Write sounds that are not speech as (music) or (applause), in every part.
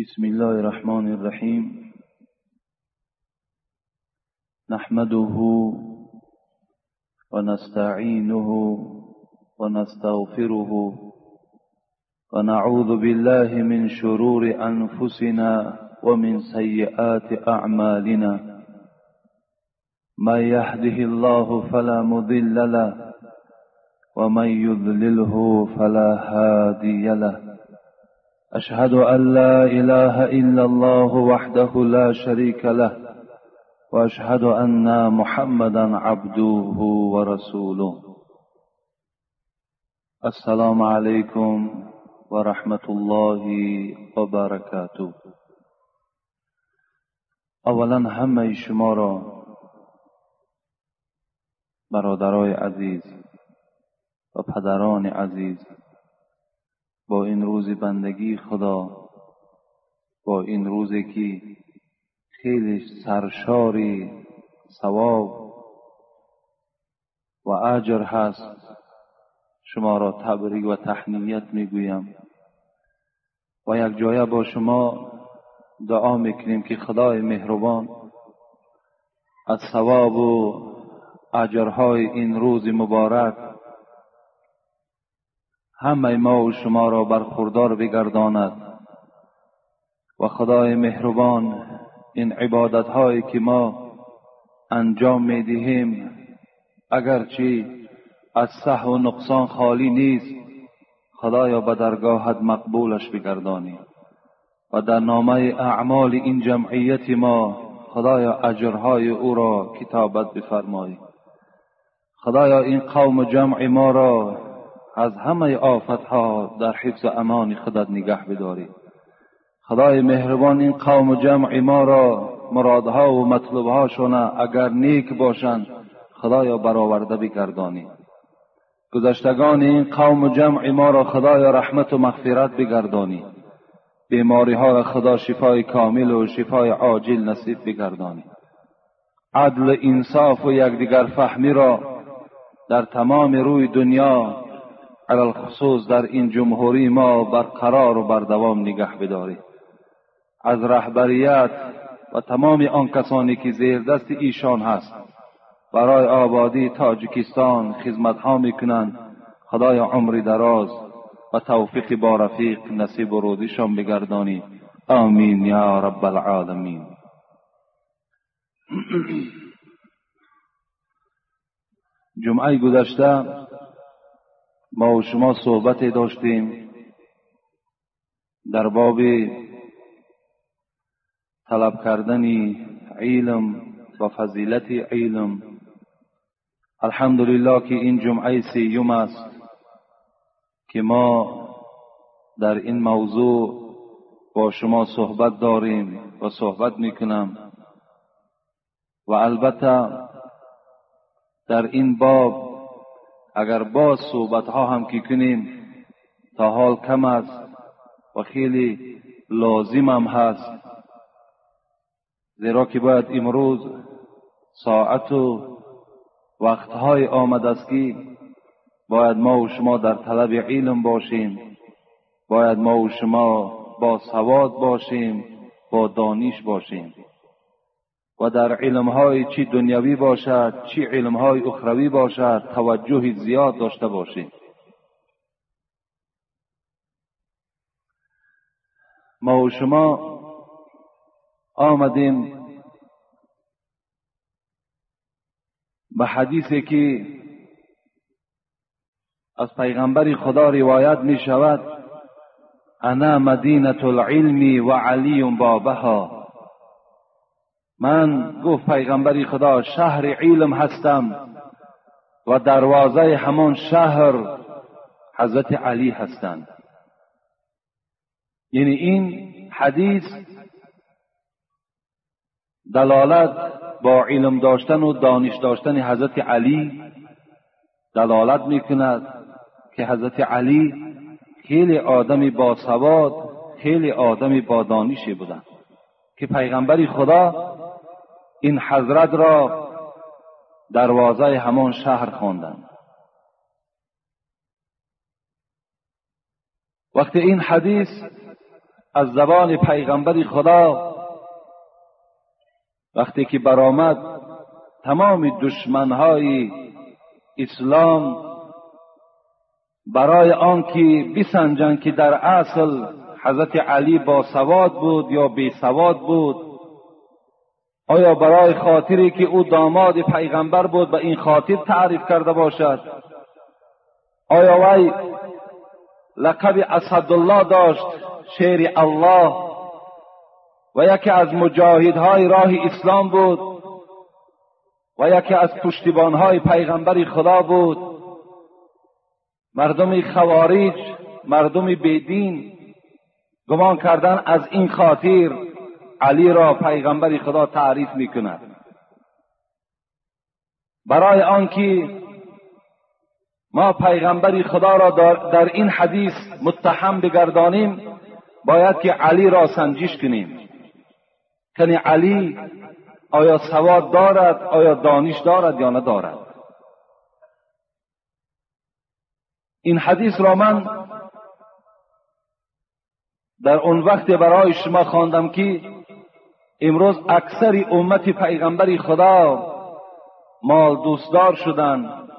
بسم الله الرحمن الرحيم. نحمده ونستعينه ونستغفره ونعوذ بالله من شرور أنفسنا ومن سيئات أعمالنا. من يهده الله فلا مضل له ومن يضلله فلا هادي له. أشهد أن لا إله إلا الله وحده لا شريك له وأشهد أن محمدا عبده ورسوله. السلام عليكم ورحمة الله وبركاته. اولا همه شما را برادرای عزیز و پدران عزیز با این روز بندگی خدا با این روزی که خیلی سرشاری ثواب و اجر هست شما را تبریک و تحنیت می‌گویم. و یک جایه با شما دعا می‌کنیم که خدای مهربان از ثواب و اجرهای این روز مبارک همه ما و شما را برخوردار بگرداند. و خدای مهربان این عبادت هایی که ما انجام می دهیم اگرچه از صح و نقصان خالی نیست خدایا به درگاهت مقبولش بگردانی. و در نامه اعمال این جمعیت ما خدایا اجرهای او را کتابت بفرمایی. خدایا این قوم جمع ما را از همه ها در حفظ امان خودت نگه بداری. خدای مهربان این قوم جمع ما را مرادها و مطلوبهاشون اگر نیک باشند خدایا برآورده بگردانی. گذشتگان این قوم جمع ما را خدایا رحمت و مغفرت بگردانی. بیماری ها را خدا شفای کامل و شفای عاجل نصیب بگردانی. عدل انصاف و یکدیگر فهمی را در تمام روی دنیا علال خصوص در این جمهوری ما برقرار و بردوام نگه بداری از رهبریت و تمام آن کسانی که زیر دست ایشان هست برای آبادی تاجیکستان خدمت ها می‌کنند. خدای عمری دراز و توفیق با رفیق نصیب و رودیشان بگردانی آمین یا رب العالمین. (clears throat) جمعه گذشته و شما صحبت داشتیم در باب طلب کردن علم و فضیلت علم. الحمدلله که این جمعه سیوم است که ما در این موضوع با شما صحبت داریم و صحبت می‌کنم. و البته در این باب اگر باز صحبت ها هم که کنیم تا حال کم است و خیلی لازم هم هست. زیرا که باید امروز ساعت و وقتهای آمد است که باید ما و شما در طلب علم باشیم. باید ما و شما با سواد باشیم با دانش باشیم. و در علمهای چی دنیوی باشد چی علمهای اخروی باشد توجه زیاد داشته باشیم. ما و شما آمدیم به حدیثی که از پیغمبر خدا روایت می شود انا مدینه العلم و علی بابها. من گفت پیغمبری خدا شهر علم هستم و دروازه همان شهر حضرت علی هستند. یعنی این حدیث دلالت با علم داشتن و دانش داشتن حضرت علی دلالت می‌کند که حضرت علی خیلی آدمی با سواد خیلی آدمی با دانشی بودند. که پیغمبری خدا این حضرت را دروازه همان شهر خواندند وقتی این حدیث از زبان پیغمبر خدا وقتی که برآمد تمام دشمنهای اسلام برای آنکه بسنجند که در اصل حضرت علی با سواد بود یا بی سواد بود آیا برای خاطری که او داماد پیغمبر بود به این خاطر تعریف کرده باشد؟ آیا وی لقب اسدالله داشت شیر الله و یکی از مجاهدهای راه اسلام بود و یکی از پشتیبانهای پیغمبر خدا بود؟ مردم خوارج مردم بیدین گمان کردن از این خاطر علی را پیغمبر خدا تعریف می کند برای آنکه ما پیغمبر خدا را در این حدیث متهم بگردانیم باید که علی را سنجش کنیم. کنی علی آیا سواد دارد آیا دانش دارد یا ندارد؟ این حدیث را من در اون وقت برای شما خواندم که امروز اکثر امت پیغمبر خدا مال دوستدار شدند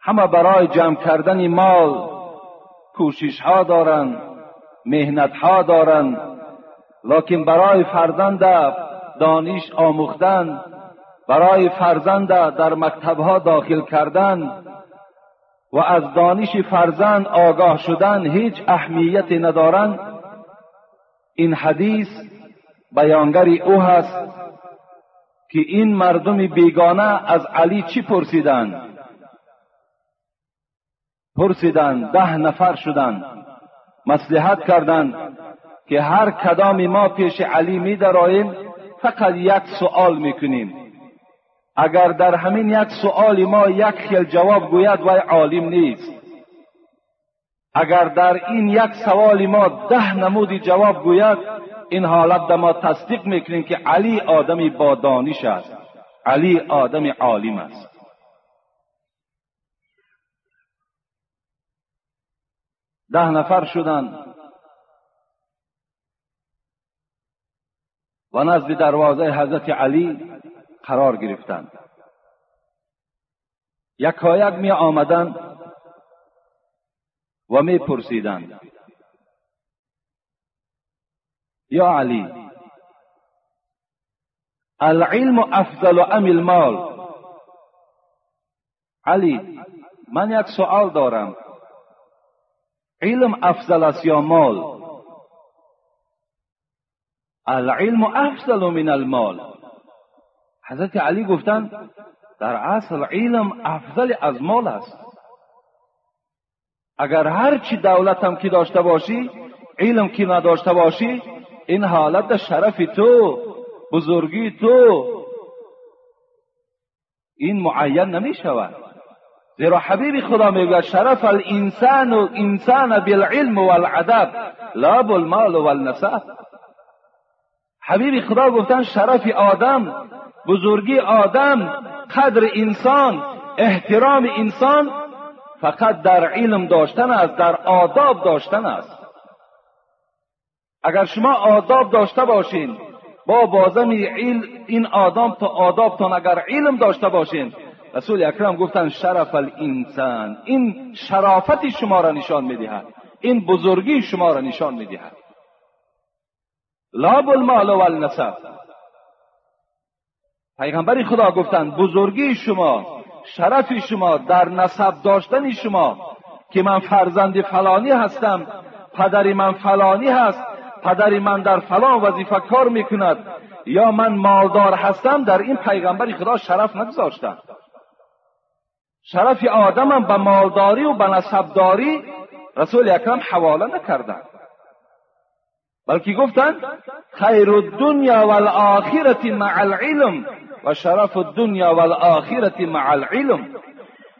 همه برای جمع کردن مال کوشش ها دارند مهنت ها دارند لکن برای فرزند دانش آموختن برای فرزند در مکتب ها داخل کردن و از دانش فرزند آگاه شدن هیچ اهمیتی ندارند این حدیث بیانگری او هست که این مردم بیگانه از علی چی پرسیدند؟ پرسیدند ده نفر شدند. مصلحت کردند که هر کدام ما پیش علی می دراییم فقط یک سؤال می‌کنیم اگر در همین یک سؤال ما یک خیل جواب گوید وی عالم نیست. اگر در این یک سوال ما ده نمودی جواب گوید این حالت در ما تصدیق می‌کنیم که علی آدمی با دانش است. علی آدم عالم است. ده نفر شدند و نزد دروازه حضرت علی قرار گرفتند یکایک می آمدند و می پرسیدند یا علی العلم افضل ام المال؟ علی من یک سوال دارم. علم افضل است یا مال؟ العلم افضل من المال. حضرت علی گفتند در اصل علم افضل از مال است. اگر هر چی دولت هم که داشته باشی علم که نداشته باشی این حالت شرف تو بزرگی تو. این معین نمی شود زیرا حبیب خدا می‌گوید شرف الانسان و انسان بالعلم والعدب لا بالمال والنسب. حبیب خدا گفتن شرف آدم بزرگی آدم قدر انسان احترام انسان فقط در علم داشتن است در آداب داشتن است. اگر شما آداب داشته باشین با بازم این آدم تا آدابتان اگر علم داشته باشین رسول اکرم گفتن شرف الانسان این شرافت شما را نشان می‌دهد این بزرگی شما را نشان می‌دهد. لا بالمال و النسب پیغمبر خدا گفتند بزرگی شما شرف شما در نسب داشتن شما که من فرزند فلانی هستم پدری من فلانی هست پدری من در فلان وظیفه کار می‌کند یا من مالدار هستم در این پیغمبر خدا شرف نگذاشتم. شرف آدمم به مالداری و به نسبداری رسول اکرم حواله نکردند بلکه گفتند خیر الدنیا والآخرت مع العلم. و شرف الدنیا والآخرت مع العلم.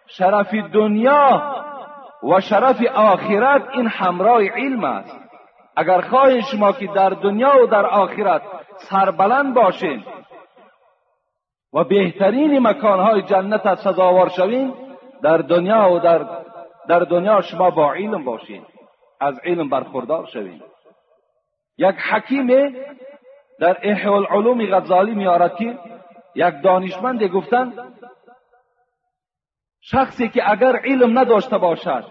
شرف دنیا و شرف آخرت این همراه علم است. اگر خواهید شما که در دنیا و در آخرت سربلند باشین و بهترین مکانهای جنت سزاوار شوین در دنیا و در, در دنیا شما با علم باشین. از علم برخوردار شوین. یک حکیم در احیاء العلوم غزالی میارد که یک دانشمند گفتن شخصی که اگر علم نداشته باشد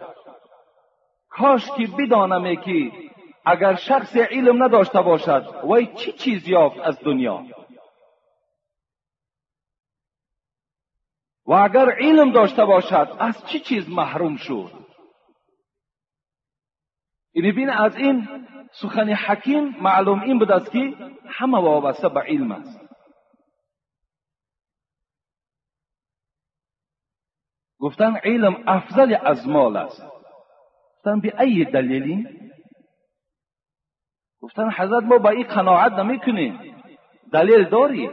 کاش که بدانم که اگر شخص علم نداشته باشد وی چی چیز یافت از دنیا؟ و اگر علم داشته باشد از چی چیز محروم شد؟ ببین از این سخن حکیم معلوم این بود است که همه وابسته به علم است. گفتن علم افضل از مال است. گفتن به ای دلیلی؟ گفتن حضرت ما با این قناعت نمی‌کنیم دلیل داری؟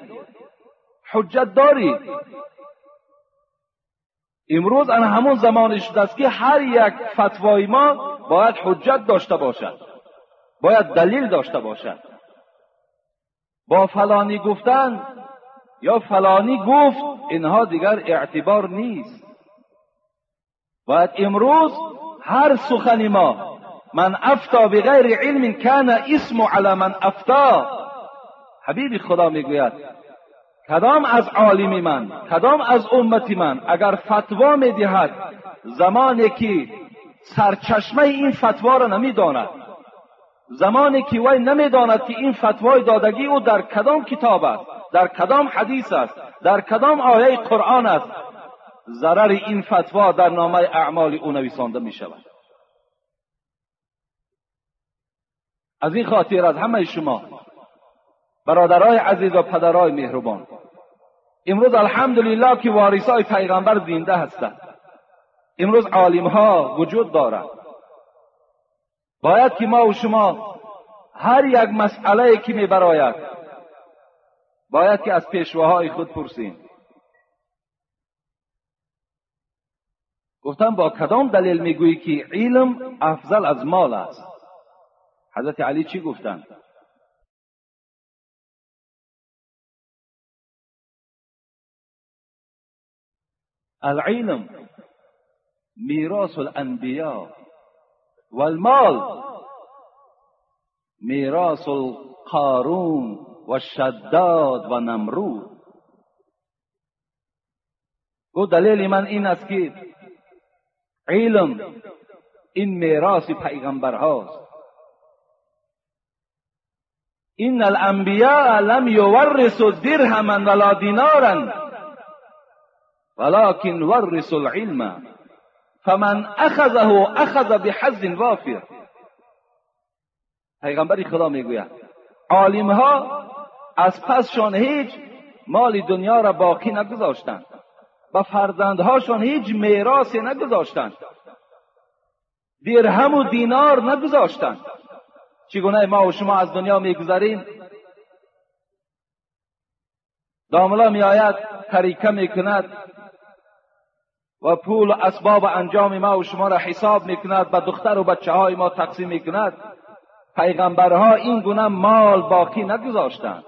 حجت داری؟ امروز ان همون زمانی شده است که هر یک فتوای ما باید حجت داشته باشد. باید دلیل داشته باشد. با فلانی گفتن یا فلانی گفت اینها دیگر اعتبار نیست. باید امروز هر سخن ما من افتا بغیر علم کان اسم علی من افتا حبیب خدا می‌گوید کدام از عالمی من کدام از امتی من اگر فتوا می‌دهد زمانی که سرچشمه این فتوا را نمی‌داند زمانی که وی نمی‌داند که این فتوای دادگی او در کدام کتاب است در کدام حدیث است در کدام آیه قرآن است ضرر این فتوا در نامه اعمال او نویسانده می شود از این خاطر از همه شما برادرای عزیز و پدرای مهربان امروز الحمدلله که وارثای پیغمبر زنده هستند. امروز عالم ها وجود دارند. باید که ما و شما هر یک مسئله که می براید باید که از پیشواهای خود پرسیم. گفتم با کدام دلیل می‌گویی که علم افضل از مال است؟ حضرت علی چی گفتند العلم میراث الانبیاء والمال میراث القارون و شداد و نمرود گفت دلیل من این است که علم این میراث پیغمبر هاست این الانبیاء لم یورثوا درهما ولا دینارا ولكن ورثوا العلم. فمن اخذه اخذ بحظ وافر. پیغمبری خدا می‌گوید عالم ها از پسشان هیچ مال دنیا را باقی نگذاشتند. و فرزندهاشان هیچ میراثی نگذاشتند. درهم و دینار نگذاشتند. چگونه ما و شما از دنیا میگذریم؟ داملا میآید طریقه می‌کند و پول و اسباب انجام ما و شما را حساب می‌کند به دختر و بچه های ما تقسیم می‌کند. پیغمبرها این گونه مال باقی نگذاشتند.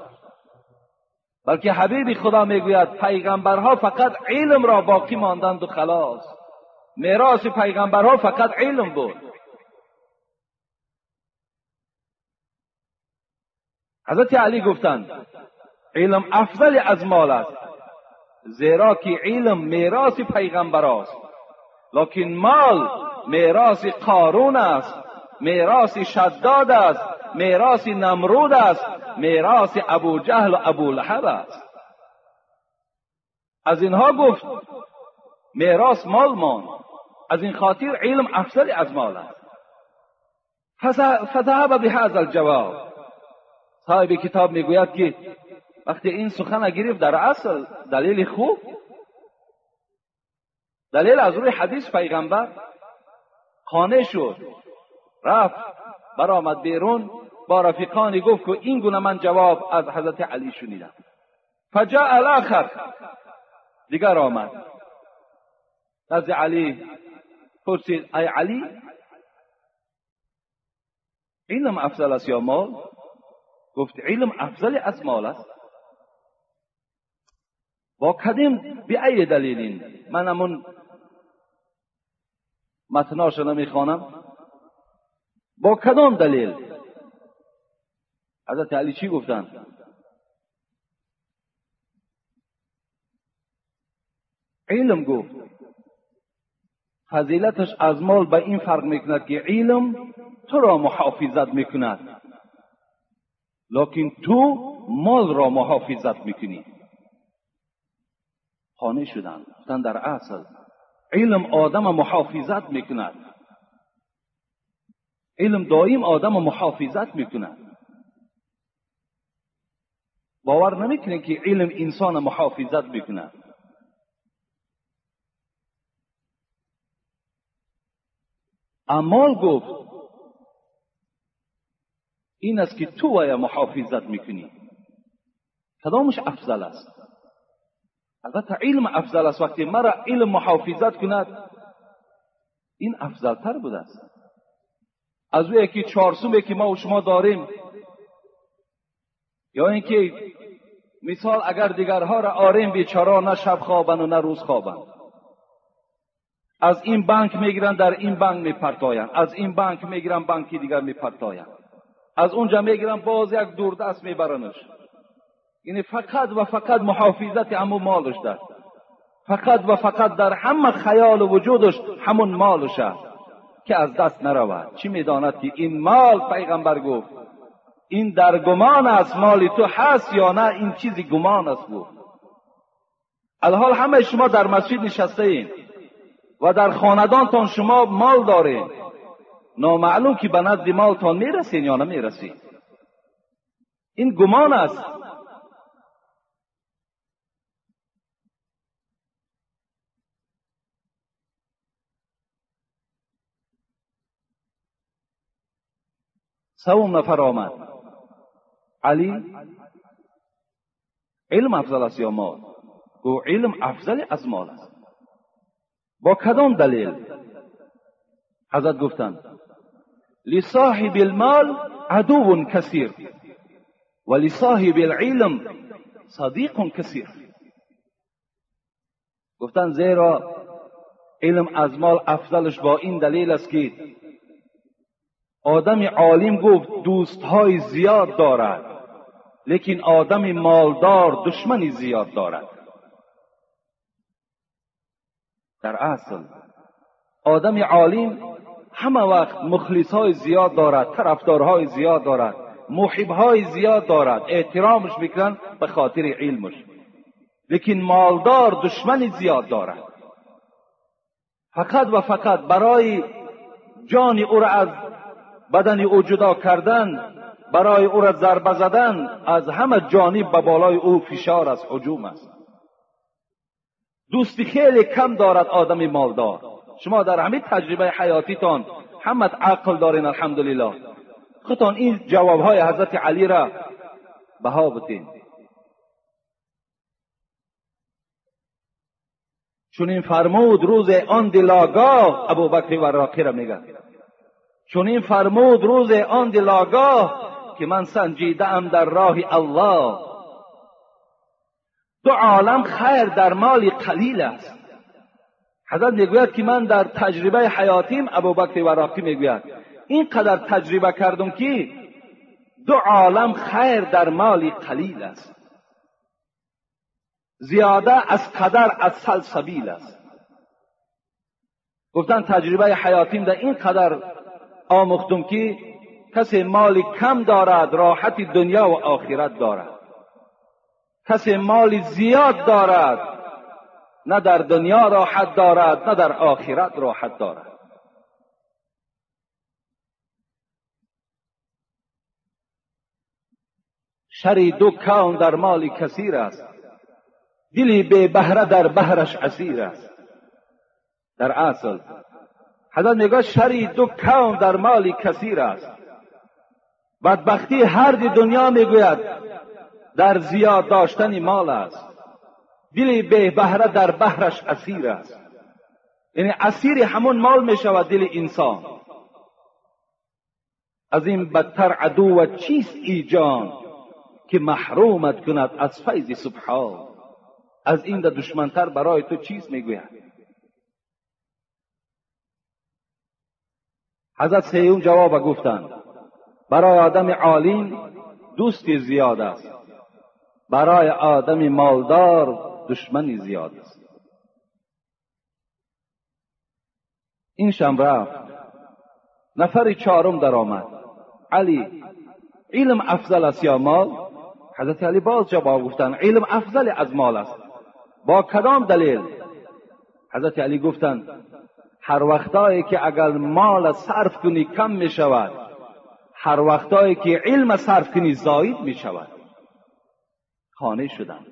بلکه حبیب خدا می‌گوید پیغمبرها فقط علم را باقی ماندند و خلاص. میراث پیغمبرها فقط علم بود. حضرت علی گفتند علم افضل از مال است زیرا که علم میراث پیغمبر است لکن مال میراث قارون است میراث شداد است میراث نمرود است. میراث ابو جهل و ابو لحب است. از اینها گفت میراث مال مان از این خاطر علم افضل از مال است. فذهب بهذا الجواب. صاحب کتاب می‌گوید که وقتی این سخن گرفت در اصل دلیل خوب؟ دلیل از روی حدیث پیغمبر خانه شد رفت برآمد بیرون. با رفیقانی گفت که این گونه من جواب از حضرت علی شنیدم. فجاء الاخر دیگر آمد. نزد علی پرسید ای علی علم افضل است یا مال؟ گفت علم افضل از مال است. با کدیم؟ به ای دلیلین من همون متناش نمی‌خوانم. با کدام دلیل؟ حضرت علی چی گفتن؟ علم گفت. فضیلتش از مال به این فرق می‌کند که علم تو را محافظت می‌کند. لکن تو مال را محافظت می‌کنی. خانه شدن. گفتن در اصل علم آدم محافظت می‌کند. علم دائم آدم محافظت می‌کند. باور نمی‌کنه که علم انسان محافظت می‌کند اعمال گفت این است که تو ویا محافظت می‌کنی. کدامش افضل است؟ البته علم افضل است. وقتی مرا علم محافظت کند این افضلتر بوده است. از او یکی چارسومه که ما و شما داریم. یا اینکه مثال اگر دیگرها را آریم بیچارا نه شب خوابن و نه روز خوابن. از این بانک می‌گیرن در این بانک میپرتاین. از این بانک می‌گیرن بانکی دیگر میپرتاین. از اونجا می‌گیرن باز یک دوردست میبرنش. یعنی فقط و فقط محافظت همون مالش داشت فقط و فقط در همه خیال و وجودش همون مالش که از دست نرود. چی می‌داند که این مال پیغمبر گفت؟ این در گمان است مال تو هست یا نه این چیزی گمان است گفت الحال همه شما در مسجد نشسته این و در خاندانتان شما مال دارین. نامعلوم که به نزد مالتان می‌رسین یا نمی‌رسین. این گمان است. سوم نفر آمد. علی علم افضل است یا مال؟ أو علم افضل از مال است. با کدام دلیل؟ حضرت گفتند لصاحب المال عدو کثیر و لصاحب العلم صدیق کثیر. گفتن زیرا علم از مال افضلش با این دلیل است که آدم عالم گفت دوستهای زیاد دارد لیکن آدم مالدار دشمنی زیاد دارد. در اصل آدم عالم همه وقت مخلص های زیاد دارد طرفدارهای زیاد دارد محب های زیاد دارد احترامش می‌کنن به خاطر علمش. لیکن مالدار دشمن زیاد دارد. فقط و فقط برای جان او را از بدن او جدا کردن برای او را ضربه زدن از همه جانب به بالای او فشار است هجوم است. دوستی خیلی کم دارد آدم مالدار. شما در همین تجربه حیاتیتان همت عقل دارین الحمدلله. خودتان این جوابهای حضرت علی را بها بتین چون این فرمود روز آن دلاگاه ابو بکر وراقی را میگه چون این فرمود روز آن دلاگاه که من سنجیده ام در راه الله. دو عالم خیر در مال قلیل است. حضرت می‌گوید که من در تجربه حیاتیم ابوبکر وراقی می‌گوید. اینقدر تجربه کردم که دو عالم خیر در مال قلیل است. زیاده از قدر از سلسبیل است. گفتن تجربه حیاتیم در این قدر آموختم که کسی مال کم دارد راحت دنیا و آخرت دارد. کسی مال زیاد دارد نه در دنیا راحت دارد نه در آخرت راحت دارد. شری دو کون در مال کثیر است. دلی به بهره در بهرش اسیر است. در اصل حضرت میگه شری دو کون در مال کثیر است. بدبختی هر دنیا می‌گوید در زیاد داشتن مال است. دل به بهره در بهرش اسیر است. یعنی اسیر همون مال می شود دل انسان. از این بدتر عدو چیست ای جان که محرومت کند از فیض سبحان؟ از این دشمنتر برای تو چیست می‌گوید؟ حضرت سیون جواب گفتند برای آدم عالم دوستی زیاد است. برای آدم مالدار دشمنی زیاد است. این شم رفت نفر چهارم درآمد. علی علم افضل است یا مال؟ حضرت علی باز جواب گفتن علم افضل از مال است. با کدام دلیل؟ حضرت علی گفتند هر وقتایی که اگر مال صرف کنی کم می شود هر وقتایی که علم صرف کنی زاید می شود خانه شدن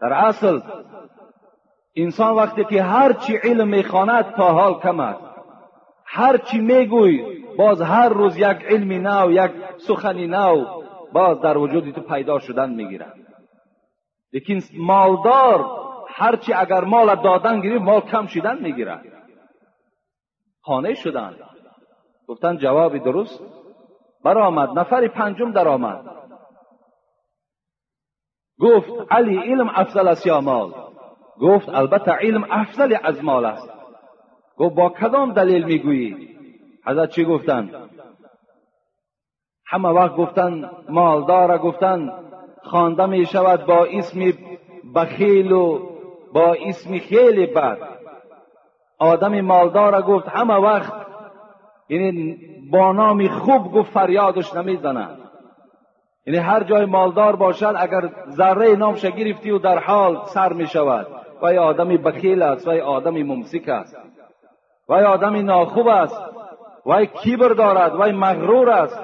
در اصل انسان وقتی که هر چی علم می‌خواند تا حال کم است. هر چی میگوی باز هر روز یک علمی نو یک سخنی نو باز در وجود تو پیدا شدن می‌گیرد لیکن مالدار هرچی اگر مال دادن گیریم مال کم شدن می‌گیرد خانه شدن گفتن جوابی درست؟ برآمد نفر پنجم در آمد گفت علی علم افضل است یا مال؟ گفت البته علم افضل از مال است. گفت با کدام دلیل می‌گویی؟ حضرت چی گفتن همه وقت گفتن مالدار گفتن خوانده می شود با اسم بخیل و با اسم خیلی بد. آدم مالدار گفت همه وقت یعنی با نام خوب گفت فریادش نمی‌زنند یعنی هر جای مالدار باشد اگر ذره نامش گرفتی و در حال سر می شود و آدم بخیل است و آدم ممسک است و آدم ناخوب است و کیبر دارد و مغرور است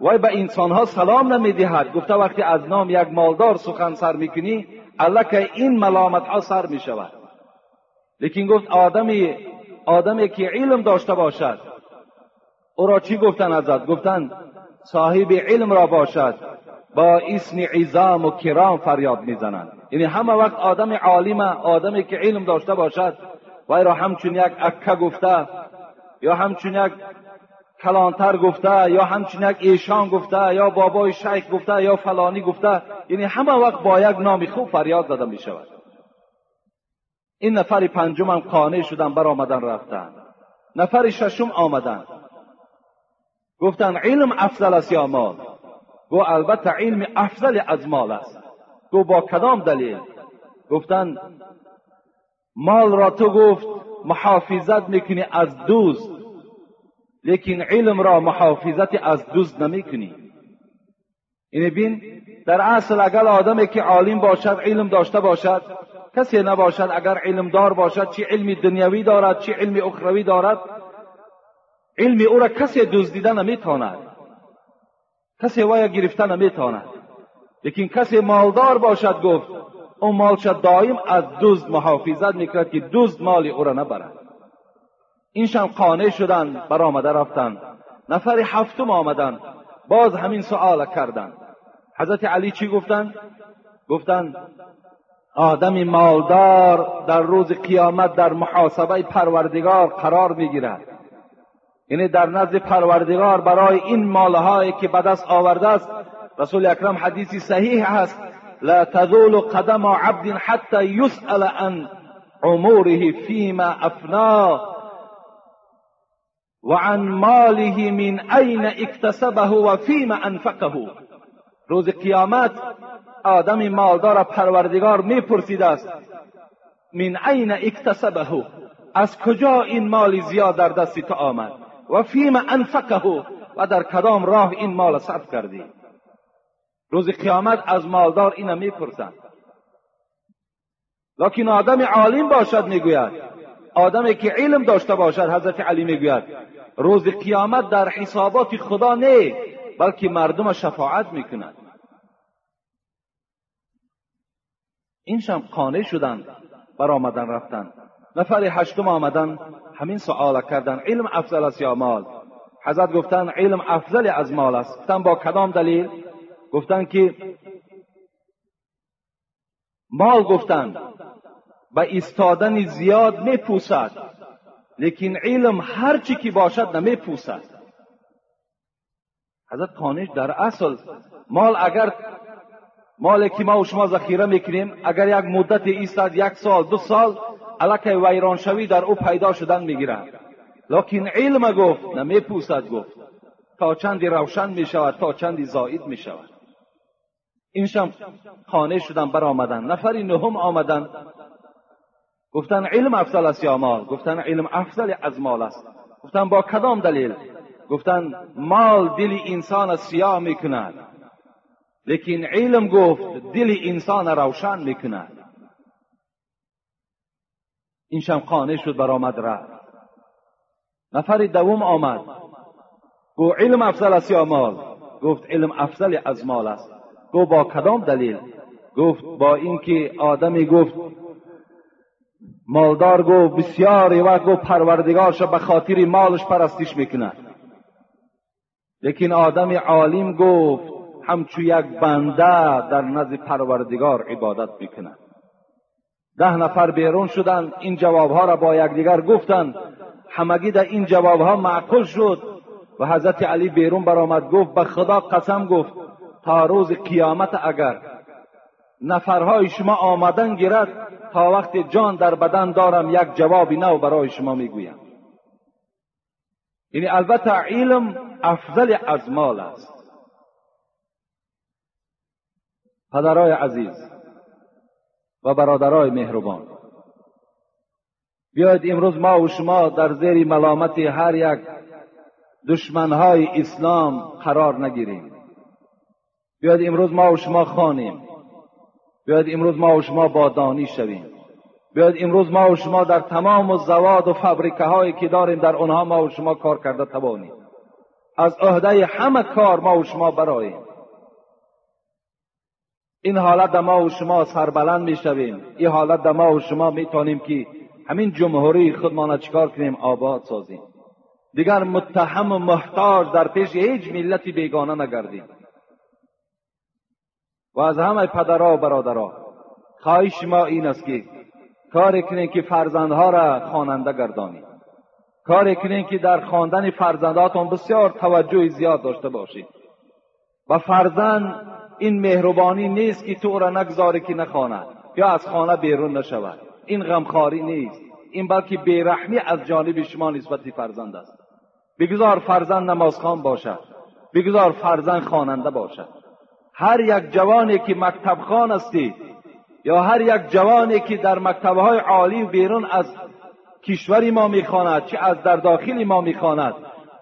و به انسانها سلام نمی‌دهد. گفته وقتی از نام یک مالدار سخن سر می‌کنی که این ملامت ها سر می شود لیکن گفت آدمی آدمی که علم داشته باشد. او را چی گفتن ازت؟ گفتن صاحب علم را باشد. با اسم عظام و کرام فریاد می‌زنند یعنی همه وقت آدم عالم آدمی که علم داشته باشد. وی را همچون یک اکه گفته یا همچون یک کلانتر گفته یا همچون یک ایشان گفته یا بابای شیخ گفته یا فلانی گفته. یعنی همه وقت با یک نام خوب فریاد زده می شود این نفر پنجم هم قانع شدن بر آمدن رفتن. نفر ششم آمدن. گفتن علم افضل است یا مال؟ گو البته علم افضل از مال است. گو با کدام دلیل؟ گفتن مال را تو گفت محافظت می‌کنی از دوست لیکن علم را محافظت از دوست نمی‌کنی. این بین در اصل اگر آدمی که عالم باشد علم داشته باشد کسی نباشد اگر علم دار باشد چی علم دنیوی دارد چی علم اخروی دارد؟ علم او را کسی دزدیده نمی‌تواند. کسی وای گرفته نمی‌تواند. لیکن کسی مالدار باشد گفت او مالش دایم از دزد محافظت می‌کرد که دزد مال او را نبرد. اینشان قانع شدن برآمده رفتن. نفر هفتم آمدن. باز همین سؤال کردند حضرت علی چی گفتند گفتند آدم مالدار در روز قیامت در محاسبه پروردگار قرار می‌گیرد. یعنی در نزد پروردگار برای این مالهایی که به دست آورده است رسول اکرم حدیثی صحیح است لا تزول قدم عبد حتى يسأل عن عموره فيما افنا وعن ماله من أين اكتسبه و فیما انفقه. روز قیامت آدم مالدار پروردگار می‌پرسید است من عین اکتسبه؟ از کجا این مال زیاد در دست تو آمد؟ و فیم انفقه و در کدام راه این مال صرف کردی؟ روز قیامت از مالدار اینو می‌پرسند. لکن آدم عالم باشد می‌گوید. آدمی که علم داشته باشد حضرت علی می‌گوید. روز قیامت در حسابات خدا نه بلکه مردم شفاعت می‌کند. اینشم قانع شدند بر آمدن رفتن. نفر هشتم آمدن همین سؤال کردن. علم افضل است یا مال؟ حضرت گفتن علم افضل از مال است. گفتن با کدام دلیل؟ گفتن که مال گفتن به ایستادن زیاد میپوسد لیکن علم هر چی که باشد نمیپوسد. حضرت خانش در اصل مال اگر مالی که ما و شما ذخیره می‌کنیم اگر یک مدت ایستاد یک سال دو سال علاکه ویران شوی در او پیدا شدن می‌گیرد لکن علم گفت نمیپوسد گفت تا چندی روشن می‌شود تا چندی زائد می‌شود این شم خانه شدن بر آمدن نفری نهم آمدن گفتن علم افضل است یا مال گفتن علم افضل از مال است گفتن با کدام دلیل گفتن مال دل انسان سیاه می‌کند لیکن علم گفت دل انسان روشن می‌کند این شم خانه شد برآمد رفت نفر دوم آمد گو علم افضل است یا مال گفت علم افضل از مال است گو با کدام دلیل گفت با اینکه آدمی گفت مالدار گو بسیاری و گو پروردگارش به خاطر مالش پرستش می‌کند لیکن آدم عالم گفت همچو یک بنده در نزد پروردگار عبادت می‌کند ده نفر بیرون شدند این جوابها را با یکدیگر گفتند. همگی در این جوابها معقول شد و حضرت علی بیرون برآمد گفت به خدا قسم گفت تا روز قیامت اگر نفرهای شما آمدن گیرد تا وقت جان در بدن دارم یک جوابی نو برای شما می‌گویم. یعنی البته علم افضل از مال است. پدرای عزیز و برادرای مهربان. بیاید امروز ما و شما در زیر ملامت هر یک دشمنهای اسلام قرار نگیریم. بیاید امروز ما و شما خانیم بیاید امروز ما و شما با دانی شویم. بیاید امروز ما و شما در تمام و زواد و فبریکه هایی که داریم در آنها ما و شما کار کرده توانیم. از عهده همه کار ما و شما براییم این حالت در ما و شما سربلند می شویم این حالت در ما و شما می تانیم که همین جمهوری خودمان چکار کنیم؟ آباد سازیم. دیگر متهم و محتاج در پیش هیچ ملتی بیگانه نگردیم. و از همه پدرها و برادرها خواهش ما این است که کار کنیم که فرزندها را خواننده گردانید کار کنیم که در خواندن فرزنداتون بسیار توجه زیاد داشته باشید و فرزند این مهربانی نیست که تو را نگذاره که نخواند یا از خانه بیرون نشود. این غمخواری نیست. این بلکه بیرحمی از جانب شما نسبت فرزند است. بگذار فرزند نمازخوان باشد. بگذار فرزند خواننده باشد. هر یک جوانی که مکتب خان استی یا هر یک جوانی که در مکتبهای عالی و بیرون از کشوری ما می‌خواند چه از در داخل ما می‌خواند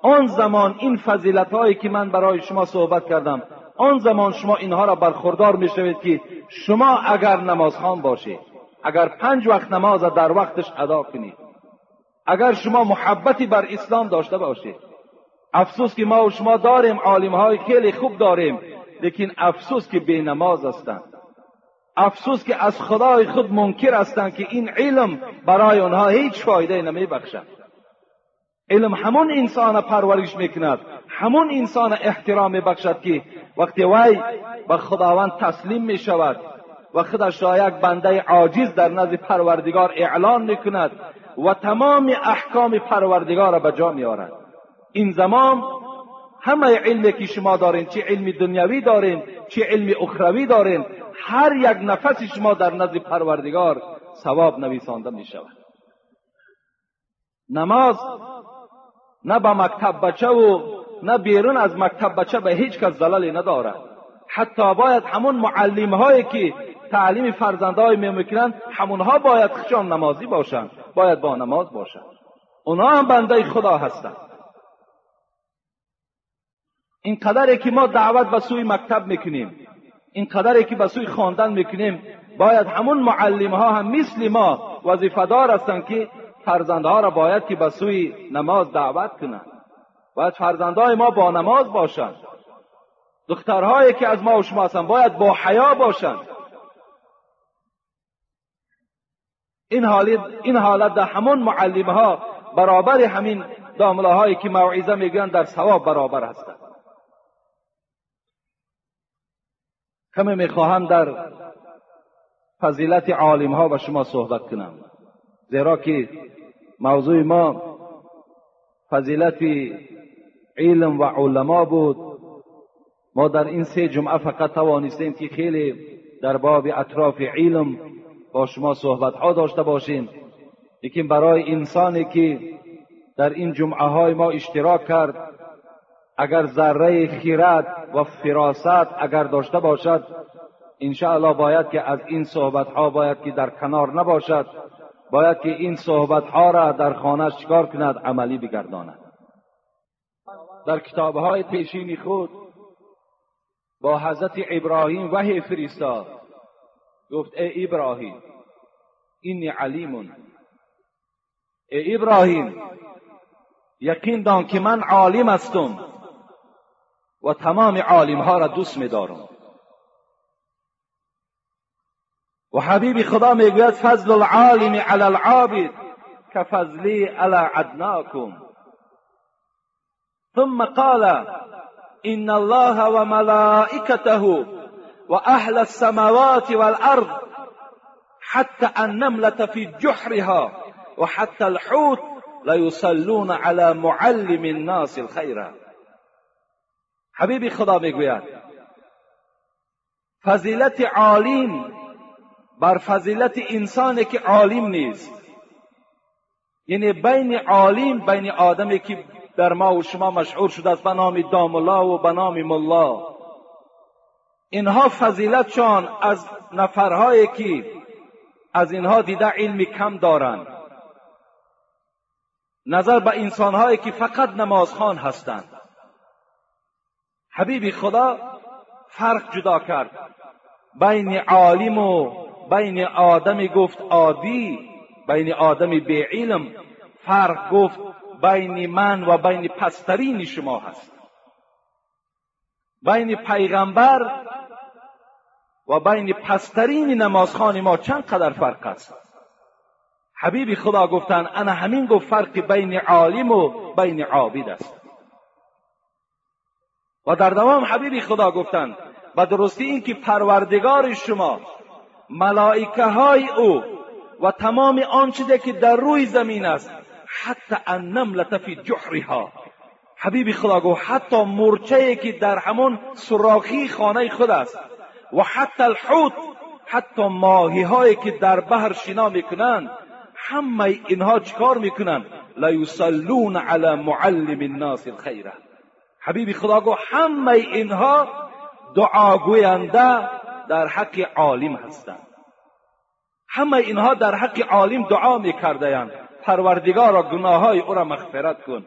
آن زمان این فضیلت هایی که من برای شما صحبت کردم آن زمان شما اینها را برخوردار می‌شوید که شما اگر نمازخوان باشید اگر پنج وقت نماز در وقتش ادا کنید اگر شما محبتی بر اسلام داشته باشید. افسوس که ما و شما داریم عالم های خیلی خوب داریم لیکن افسوس که بی نماز هستند. افسوس که از خدای خود منکر هستند که این علم برای آنها هیچ فایده نمی بخشد علم همون انسان پرورش می‌کند همون انسان احترام بخشد که وقتی وی به خداوند تسلیم می شود و خودش را یک بنده عاجز در نزد پروردگار اعلان می‌کند و تمام احکام پروردگار را به جا میآورد. این زمان همه علمی که شما دارین چه علم دنیوی دارین چه علم اخروی دارین هر یک نفس شما در نزد پروردگار ثواب نویسانده می شود نماز نه به مکتب بچه و نه بیرون از مکتب بچه به هیچ کس دلالی ندارد حتی باید همون معلم هایی که تعلیم فرزندهای می‌کنند همونها باید خشان نمازی باشند باید با نماز باشند اونها هم بنده خدا هستند این قدری که ما دعوت به سوی مکتب می‌کنیم این قدری که به سوی خواندن می‌کنیم باید همون معلم ها هم مثل ما وظیفدار هستند که فرزندها را باید که به سوی نماز دعوت کنند باید فرزندهای ما با نماز باشند. دخترهایی که از ما و شما هستند باید با حیا باشند. این حالت این حالت در همون معلم ها برابر همین دامله هایی که موعظه میگن در ثواب برابر هستند. کمی می‌خواهم در فضیلت عالم ها به شما صحبت کنم. زیرا که موضوع ما فضیلت علم و علما بود. ما در این سه جمعه فقط توانستیم که خیلی در باب اطراف علم با شما صحبت ها داشته باشیم. لیکن برای انسانی که در این جمعه های ما اشتراک کرد اگر ذره خیرت و فراست اگر داشته باشد انشاءالله باید که از این صحبت ها باید که در کنار نباشد باید که این صحبت ها را در خانه چکار کند عملی بگرداند. در کتاب های پیشین خود با حضرت ابراهیم وحی فرستاد. گفت ای ابراهیم اینی علیمون. ای ابراهیم یقین دان که من عالم هستم و تمام عالم ها را دوست میدارم و حبیب خدا می‌گوید فضل العالم علی العابد كفضلی علی عدناکم ثم قال إن الله وملائكته وأهل السماوات والأرض حتى النملة في جحرها وحتى الحوت ليصلون على معلم الناس الخير. حبیب خدا میگوید فضیلت عالم بر فضیلت انسانی که عالم نیست. یعنی بین عالم بین آدمی که در ما و شما مشهور شده است. به نام داملا و به نام ملا. اینها فضیلتشان از نفرهایی که از اینها دیده علمی کم دارند. نظر به انسانهایی که فقط نمازخوان هستند. حبیب خدا فرق جدا کرد. بین عالم و بین آدمی گفت عادی بین آدم به علم فرق گفت بین من و بین پسترین شما هست. بین پیغمبر و بین پسترین نمازخان ما چند قدر فرق است؟ حبیب خدا گفتن انا همین گفت فرق بین عالم و بین عابد است. و در دوام حبیب خدا گفتند و درستی این که پروردگار شما ملائکه های او و تمام آنچه که در روی زمین است حتی النملة فی جحرها. حبیب خدا گفت حتی مرچه که در همون سراخی خانه خود است و حتی الحوت حتی ماهی هایی که در بحر شنا می‌کنند همه اینها چکار می‌کنند؟ لیسلون علی معلم الناس الخیره حبیب خدا گفت همه اینها دعاگوینده در حق عالم هستند. همه اینها در حق عالم دعا میکردهاند. پروردگارا گناههای او را مغفرت کن.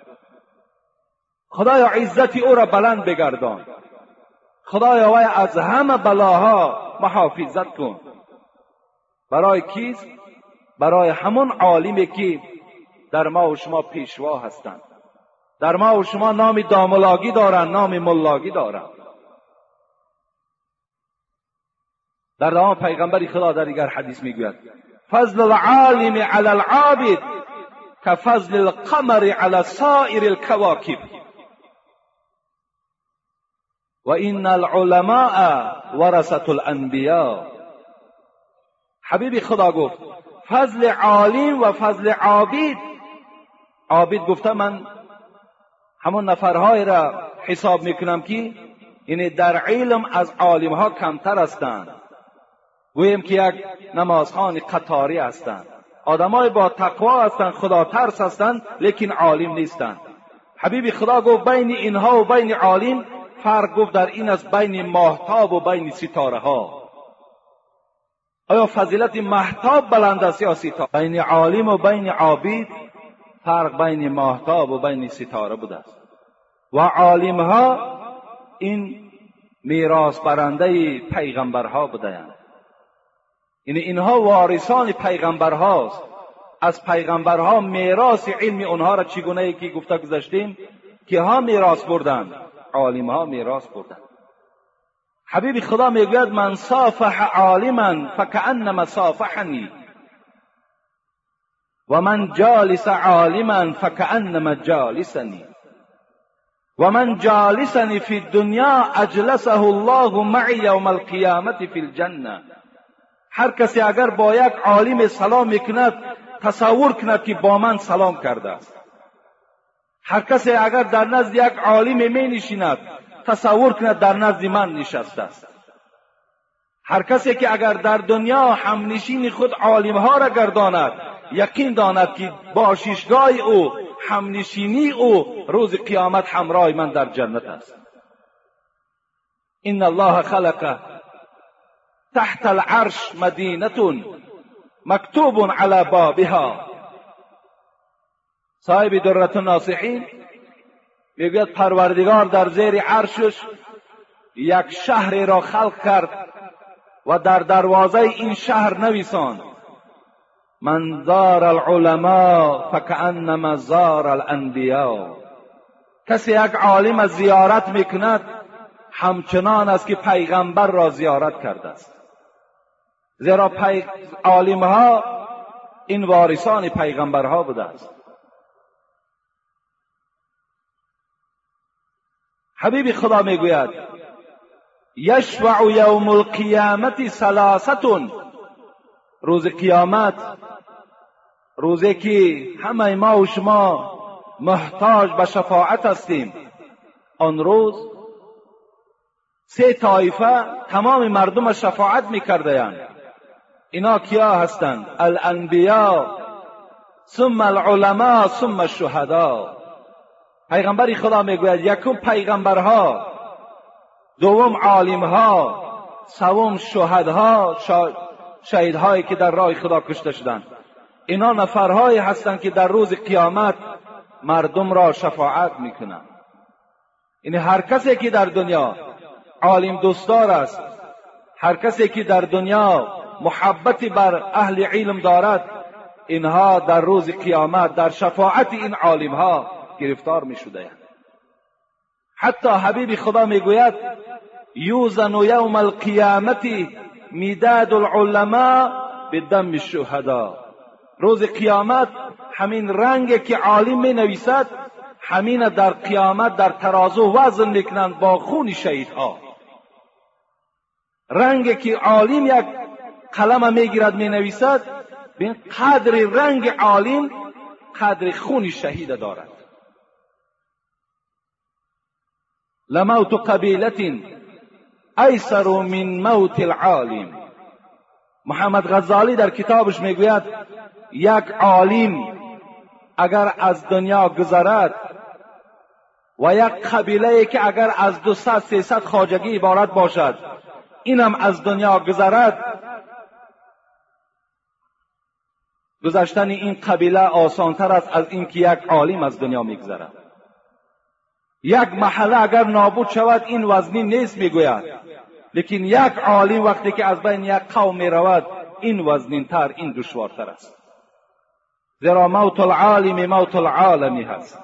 خدایا عزت او را بلند بگردان. خدایا وی از همه بلاها محافظت کن. برای کیست؟ برای همون عالمی که در ما و شما پیشوا هستند. در ما و شما نام داملاگی دارند نام ملاگی دارند. در دوام پیغمبر خدا در دیگر حدیث می‌گوید فضل العالم علی العابد. كفضل القمر على سائر الكواكب. وإن العلماء ورثة الانبیاء حبیب خدا گفت فضل عالم و فضل عابد. عابد گفته من همون نفرهای را حساب می‌کنم که یعنی در علم از عالم ها کمتر هستند. گویم که یک نمازخان قطاری هستند. آدمای با تقوا هستند خدا ترس هستند لیکن عالم نیستند حبیب خدا گفت بین اینها و بین عالم فرق گفت در این از بین ماهتاب و بین ستاره ها آیا فضیلت محتاب بلند است یا ستاره؟ بین عالم و بین عابد فرق بین ماهتاب و بین ستاره بوده است. و عالم ها این میراث برنده پیغمبرها بودند یعنی اینها وارثان پیغمبرهاست. از پیغمبرها میراث علم اونها را چگونه که گفته گذاشتیم؟ که ها میراث بردند عالم ها میراث بردند حبیب خدا می‌گوید من صافح عالما فکانما صافحنی. و من جالس عالما فکانما جالسنی. و من جالسنی فی الدنیا اجلسه الله معی یوم القیامت فی الجنه هر کسی اگر با یک عالم سلام می‌کند تصور کند که با من سلام کرده است. هر کسی اگر در نزد یک عالم می نشیند تصور کند در نزد من نشسته است. هر کسی که اگر در دنیا همنشین خود عالم ها را گرداند یقین داند که با شیشگاه او همنشینی او روز قیامت همراه من در جنت است. این الله خلق تحت العرش مدینه مکتوب علی بابها. صاحب درت ناصحین می‌گوید پروردگار در زیر عرشش یک شهری را خلق کرد و در دروازه این شهر نویسان. من زار العلماء فکأنما زار الانبیاء. کسی یک عالم زیارت می‌کند همچنان است که پیغمبر را زیارت کرده است. زیرا پی... عالم این وارثان پیغمبرها بوده است. حبیب خدا می‌گوید یشفع یوم القیامت سلاستون روز قیامت روزی که همه ما و شما محتاج به شفاعت هستیم. آن روز سه طایفه تمام مردم شفاعت میکردهاند. اینا کیا هستند؟ الانبیا ثم العلماء ثم الشهدا. پیغمبر خدا می‌گوید یکم پیغمبرها دوم عالمها سوم شهدها شهیدهایی که در راه خدا کشته شدند. اینا نفرهایی هستند که در روز قیامت مردم را شفاعت می‌کنند. یعنی هر کسی که در دنیا عالم دوستدار است هر کسی که در دنیا محبتی بر اهل علم دارد. اینها در روز قیامت در شفاعت این عالم ها گرفتار می شده حتی حبیب خدا می‌گوید یوزن یوم القیامت می‌داد العلماء بدم الشهدا روز قیامت همین رنگ که عالم می نویسد همین در قیامت در ترازو وزن می‌کنند با خون شهیدها. رنگ که عالم یک قلم می‌گیرد می نویسد بین قدر رنگ عالم قدر خون شهید دارد. لموت قبیلت ایسر من موت العالم. محمد غزالی در کتابش می‌گوید یک عالم اگر از دنیا گذرد و یک قبیله که اگر از دو ست سیصد خاجگی عبارت باشد اینم از دنیا گذرد گذشتن این قبیله آسانتر است از اینکه یک عالم از دنیا میگذرد. یک محله اگر نابود شود این وزنی نیست می‌گوید. لیکن یک عالم وقتی که از بین یک قوم می‌رود این وزنین تر این دشوارتر است. زیرا موت العالم موت العالمی هست.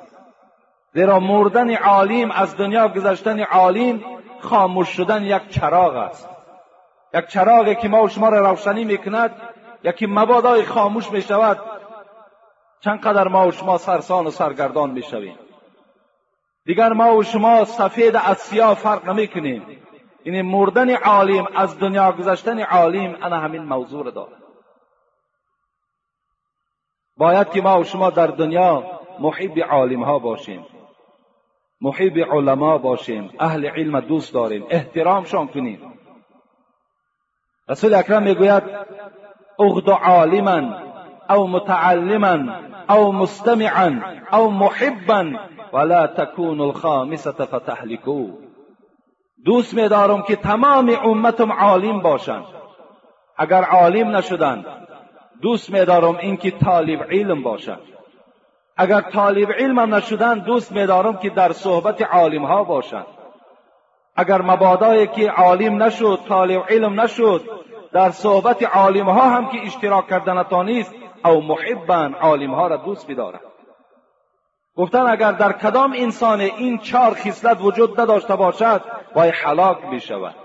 زیرا مردن عالم از دنیا گذشتن عالم خاموش شدن یک چراغ است. یک چراغی که ما و شما را روشنی می‌کند یکی مبادای خاموش می شود چندقدر ما و شما سرسان و سرگردان می شویم دیگر ما و شما سفید از سیاه فرق نمی کنیم این یعنی مردن عالم از دنیا گذشتن عالم انا همین موضوع دارد باید که ما و شما در دنیا محب عالم ها باشیم. محب علما باشیم. اهل علم دوست داریم. احترامشان کنیم. رسول اکرم می‌گوید اغد عالما او متعلما او مستمعا او محبا ولا تكون الخامسه فتهلكوا دوست میدارم که تمام امتم عالم باشند اگر عالم نشدند دوست میدارم اینکه طالب علم باشند اگر طالب علم نشدند دوست میدارم که در صحبت عالم ها باشند اگر مبادایی که عالم نشد طالب علم نشد در صحبت عالم ها هم که اشتراک کردن نیست او محبا عالم ها را دوست بدارد گفتن اگر در کدام انسان این چهار خصلت وجود نداشته باشد وای حلاک می شود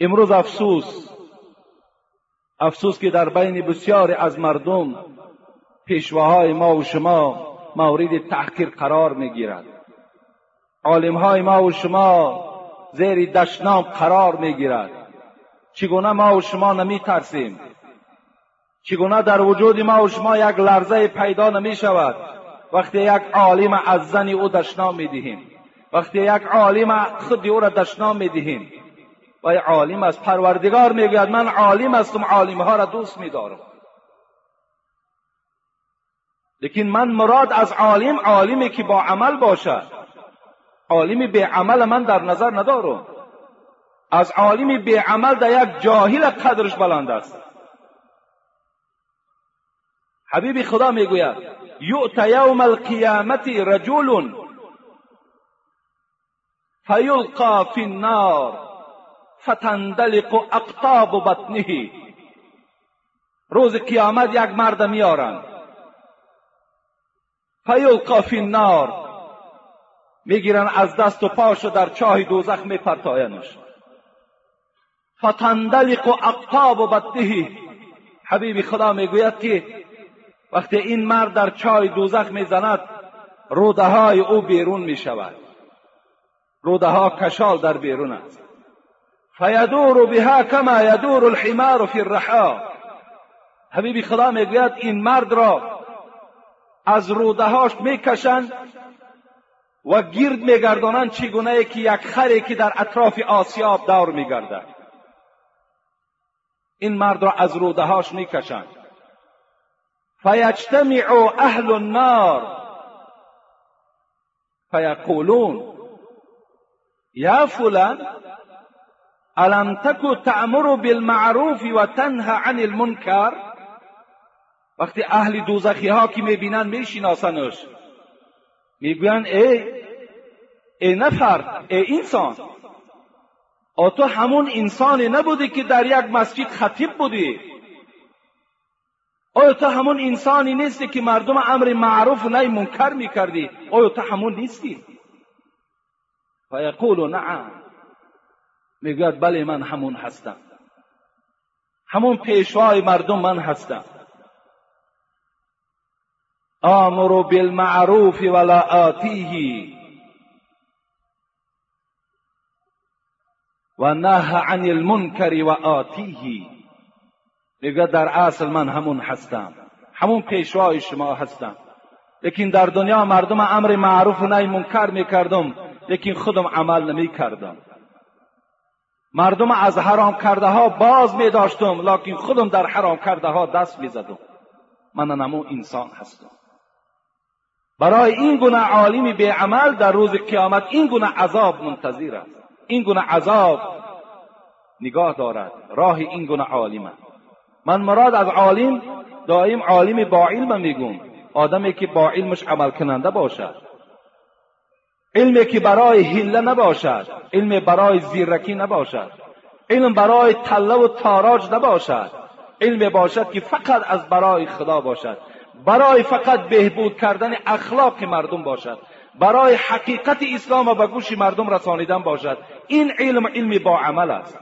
امروز افسوس افسوس که در بین بسیاری از مردم پیشواهای ما و شما مورد تحقیر قرار می گیرد عالم ما و شما زیر دشنام قرار می گیرد چگونه ما و شما نمی ترسیم چگونه در وجود ما و شما یک لرزه پیدا نمی شود وقتی یک عالم از زن او دشنام می دهیم وقتی یک عالم خود او را دشنام می دهیم و عالم است پروردگار می‌گوید من عالم هستم عالم ها را دوست میدارم. لیکن من مراد از عالم عالمی که با عمل باشد. عالم به عمل من در نظر ندارم از عالم به عمل در یک جاهل قدرش بلند است. حبیب خدا می‌گوید یؤت یوم القیامت رجل فیلقا فی النار فتندلق اقطاب بطنه. روز قیامت یک مرد میارند فیلقا فی النار می‌گیرن از دست و پاشو در چاه دوزخ میپرتاینش فتندلق اقطاب بطنه. حبیب خدا می‌گوید که وقتی این مرد در چای دوزخ می‌زند روده های او بیرون می شود روده کشال در بیرون است. فیدور بها کما یدور الحمار فی الرحا. حبیبی خدا می‌گوید این مرد را از روده هاش می‌کشند و گرد میگردانند چگونه که یک خری که در اطراف آسیاب دور میگردد. این مرد را از روده هاش می‌کشند. فیجتمع اهل النار. فیقولون یا فلان الم تکو تعمر بالمعروف و تنها عن المنکر? وقتی اهل دوزخی ها که می‌بینن میشناسنش. می‌گوین ای ای نفر ای انسان او تو همون انسانی نبودی که در یک مسجد خطیب بودی. آیا تو همون انسانی نیستی که مردم امر معروف نهی منکر می‌کردی؟ آیا تو همون نیستی؟ فیقول نعم. می‌گوید بله من همون هستم. همون پیشوای مردم من هستم. آمر بالمعروف ولا آتیه و نه عن المنکر و آتیه میگه در اصل من همون هستم همون پیشوای شما هستم لیکن در دنیا مردم امر معروف و نهی منکر می‌کردم لیکن خودم عمل نمی‌کردم مردم از حرام کرده ها باز می داشتم لیکن خودم در حرام کرده ها دست می زدم من نمو انسان هستم برای این گونه عالمی به عمل در روز قیامت این گونه عذاب منتظر است. این گونه عذاب نگاه دارد. راه این گونه عالم من مراد از عالم دائم عالم با علم میگم آدمی که با علمش عمل کننده باشد. علمی که برای حله نباشد. علم برای زیرکی نباشد. علم برای تله و تاراج نباشد. علم باشد که فقط از برای خدا باشد. برای فقط بهبود کردن اخلاق مردم باشد. برای حقیقت اسلام و به گوش مردم رسانیدن باشد. این علم علم با عمل است.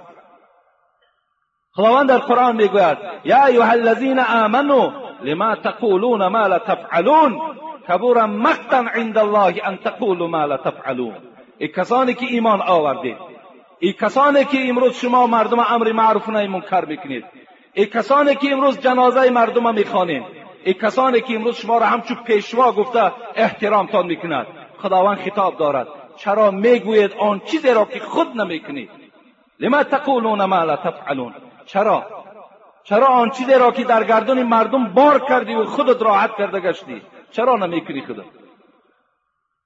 خداوند در قرآن می‌گوید یا ایها الذین آمنوا لما تقولون ما لا تفعلون؟ کبور مقتا عند الله ان تقولوا ما لا تفعلون. ای کسانی که ایمان آوردید ای کسانی که امروز شما مردم امر معروف نهی منکر می‌کنید ای کسانی که امروز جنازه مردم می‌خوانید ای کسانی که امروز شما را همچون پیشوا گفته احترامتان می‌کند. خداوند خطاب دارد. چرا می‌گوید آن چیزی را که خود نمی‌کنید؟ لما تقولون ما لا تفعلون؟ چرا؟ چرا آن چیزی را که در گردن مردم بار کردی و خودت راحت کرده گشتی؟ چرا نمی‌کنی خودت؟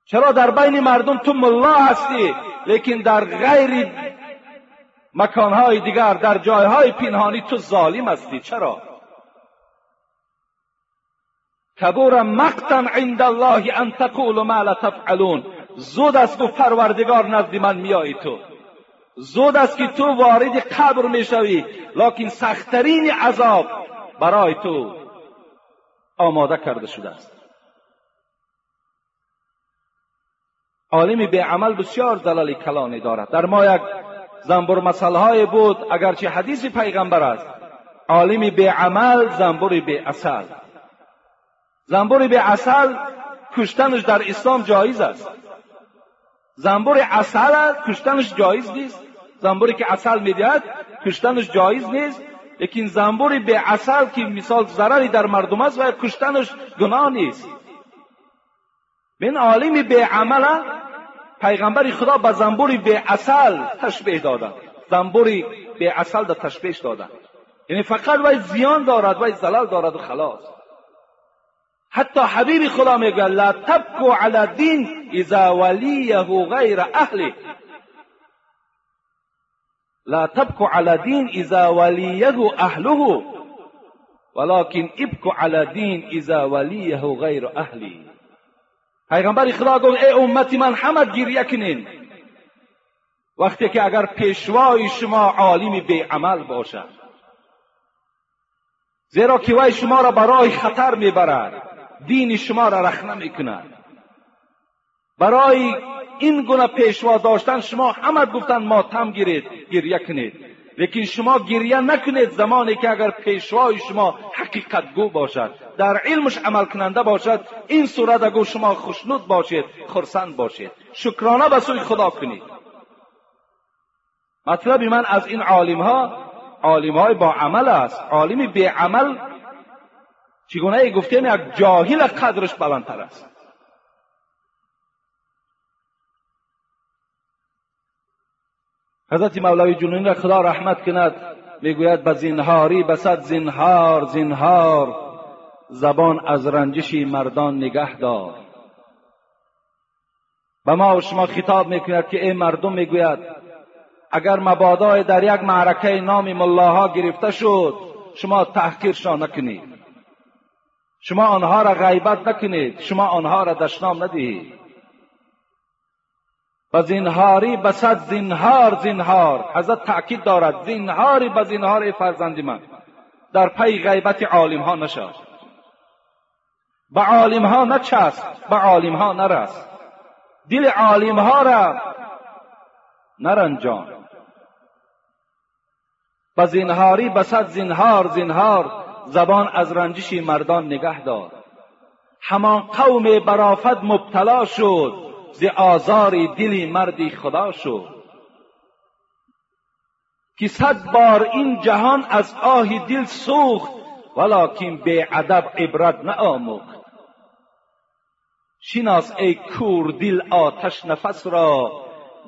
چرا در بین مردم تو ملا هستی لیکن در غیر مکانهای دیگر در جایهای پنهانی تو ظالم هستی؟ چرا؟ کبور مقتا عند الله ان تقول ما لا تفعلون. زود است و پروردگار نزد من میایی تو. زود است که تو وارد قبر می‌شوی لکن سختترین عذاب برای تو آماده کرده شده است. عالمی به عمل بسیار دلال کلانی دارد. در ما یک زنبور مسئله بود اگرچه حدیث پیغمبر است. عالمی به عمل زنبوری به اصل زنبوری به اصل کشتنش در اسلام جایز است. زنبور اصل کشتنش جایز نیست. زنبوری که اصل می‌دهد کشتنش جایز نیست. لیکن زنبوری به اصل که مثال ضرری در مردم است و کشتنش گناه نیست. من عالمی به عمل پیغمبر خدا به زنبوری به اصل تشبیه داده. زنبوری به اصل در تشبیه داده. یعنی فقط وای زیان دارد وای زلال دارد و خلاص. حتی حبیب خدا میگه لا تبکو علی دین إذا ولیه غیر أهله. لا تبکو علی دین إذا ولیه أهله. ولكن ابکو علی دین إذا ولیه غیر اهلی پیغمبر خدا گفت ای امتی من همه گریه کنین وقتی که اگر پیشوای شما عالمی به عمل باشد زیرا که وی شما را برای خطر میبرد. دین شما را رخنه می‌کند برای این گونه پیشوا داشتن شما همه گفتن ماتم گیرید گریه کنید. لیکن شما گریه نکنید زمانی که اگر پیشوای شما حقیقت گو باشد در علمش عمل کننده باشد این صورت اگو شما خوشنود باشید خرسند باشید. شکرانه به سوی خدا کنید. مطلب من از این عالم ها عالم با عمل است. عالم بی عمل چگونه گفتیم یک جاهل قدرش بلندتر است. حضرت مولوی جنونی را خدا رحمت کند می‌گوید به زنهاری به صد زنهار زنهار زبان از رنجشی مردان نگه دار. به ما و شما خطاب می‌کند که ای مردم می‌گوید اگر مبادا در یک معرکه نام ملاها گرفته شد شما تحقیرشان نکنید. شما آنها را غیبت نکنید. شما آنها را دشنام ندهید. و زنهاری به صد زنهار زنهار حضرت تأکید دارد زنهاری به زنهار فرزند من. در پی غیبت عالم ها نشد به عالم ها نچست به عالم ها نرس. دل عالم ها را نرنجان. به زنهاری به صد زنهار زنهار زبان از رنجش مردان نگه دار. همان قوم برافت مبتلا شد ز آزار دلی مردی خدا شد. که صد بار این جهان از آه دل سوخت ولکن به ادب عبرت نآموخت. شناس ای کور دل آتش نفس را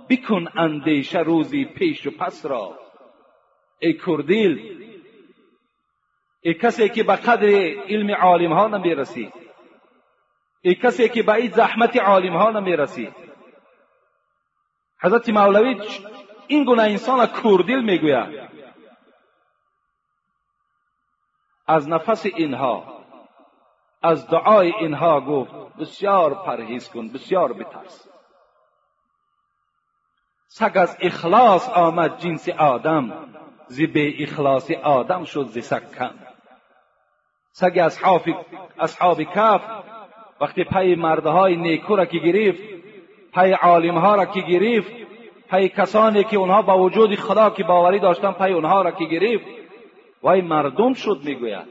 بکن اندیشه روزی پیش و پس را. ای دل ای کسی که به قدر علم عالم ها نمی رسید ای کسی که به این زحمت عالم ها نمی رسید حضرت مولوی این گونه انسان کوردیل می‌گوید. از نفس اینها از دعای اینها گفت بسیار پرهیز کن بسیار بترس. سگ از اخلاص آمد جنس آدم زی به اخلاص آدم شد زی سگ کم. سگ اصحاب, اصحاب کف وقتی پی مردهای نیکو را که گرفت پی عالمها را که گرفت پی کسانی که اونها با وجود خدا که باوری داشتن پی اونها را که گرفت وای مردم شد می‌گوید.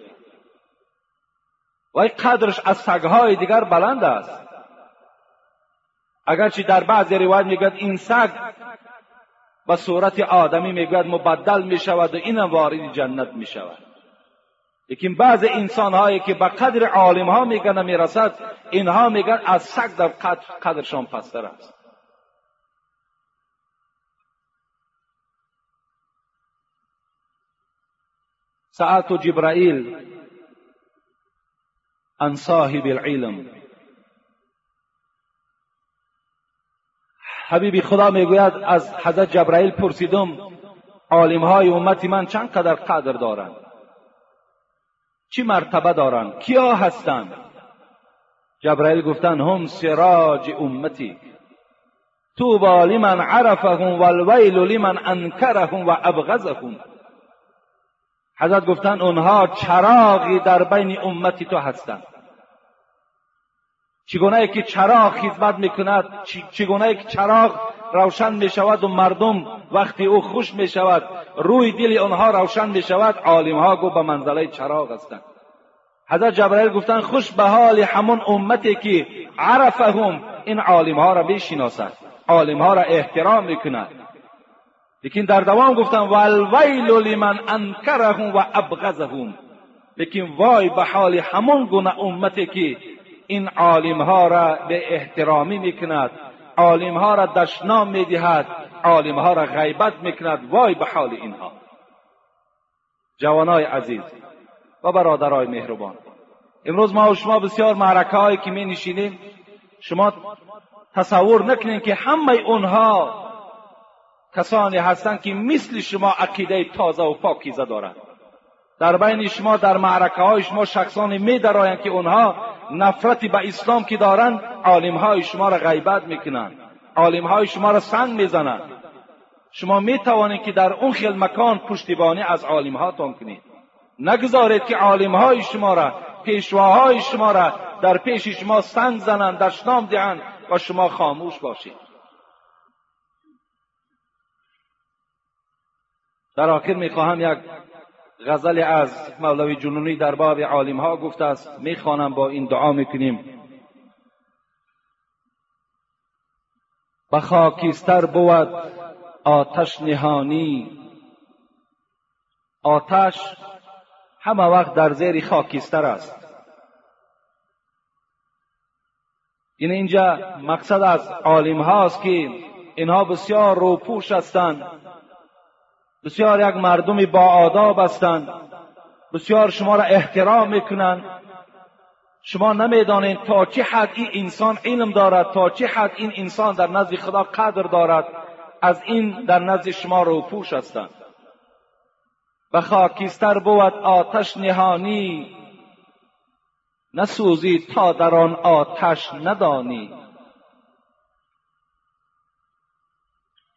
وای قدرش از سگهای دیگر بلند است. اگرچه در بعض روایت می‌گوید این سگ به صورت آدمی می‌گوید مبدل می‌شود و اینم وارد جنت می‌شود. لیکن بعض انسان هایی که به قدر عالم ها میگن می‌رسد اینها میگن از سگ در قدر قدرشان پستر است ساعت جبرائیل عن صاحب العلم حبیبی خدا می‌گوید از حضرت جبرائیل پرسیدم عالم های امت من چند قدر قدر دارند چی مرتبه دارند کیا هستند جبرائیل گفتن هم سراج امتی. توبا لمن عرفهم والویل لمن انکرهم و ابغضهم. حضرت گفتن اونها چراغی در بین امتی تو هستند چگونه که چراغ خدمت می‌کند چگونه که چراغ روشن می شود و مردم وقتی او خوش می شود روی دل آنها روشن می شود عالم گو به منزله چراغ هستند. حضرت جبرائیل گفتن خوش به حال همون امتی که عرفهم این عالم ها را بشناسد عالم ها را احترام می‌کند. لیکن در دوام گفتن والویل لمن انکرهم و ابغضهم. لیکن وای به حال همون گونه امتی که این ها را به احترامی می‌کند. ها را دشنام می‌دهد. ها را غیبت می‌کند. وای به حال اینها. جوانای عزیز و برادرای مهربان امروز ما و شما بسیار معرکه که می نشینیم شما تصور نکنین که همه اونها کسانی هستند که مثل شما عقیده تازه و پاکیزه دارند. در بین شما در معرکه های شما شخصانی می که اونها نفرت به اسلام که دارند عالم های شما را غیبت می‌کنند عالم های شما را سنگ می‌زنند شما می توانید که در اون خیل مکان پشتیبانی از عالم هاتون کنید. نگذارید که عالم های شما را پیشواهای شما را در پیش شما سنگ زنند دشنام دهند و شما خاموش باشید. در آخر می‌خواهم یک غزل از مولوی جنونی در باب عالم ها گفته است می‌خوانم با این دعا می‌کنیم. به خاکیستر بود آتش نهانی. آتش همه وقت در زیر خاکیستر است. این اینجا مقصد از عالم هاست که اینها بسیار روپوش هستند. بسیار یک مردم با آداب هستند. بسیار شما را احترام می‌کنند. شما نمی‌دانید تا چه حد این انسان علم دارد تا چه حد این انسان در نزد خدا قدر دارد. از این در نزد شما روپوش هستند. و خاکیستر بود آتش نهانی. نسوزی تا در آن آتش ندانی.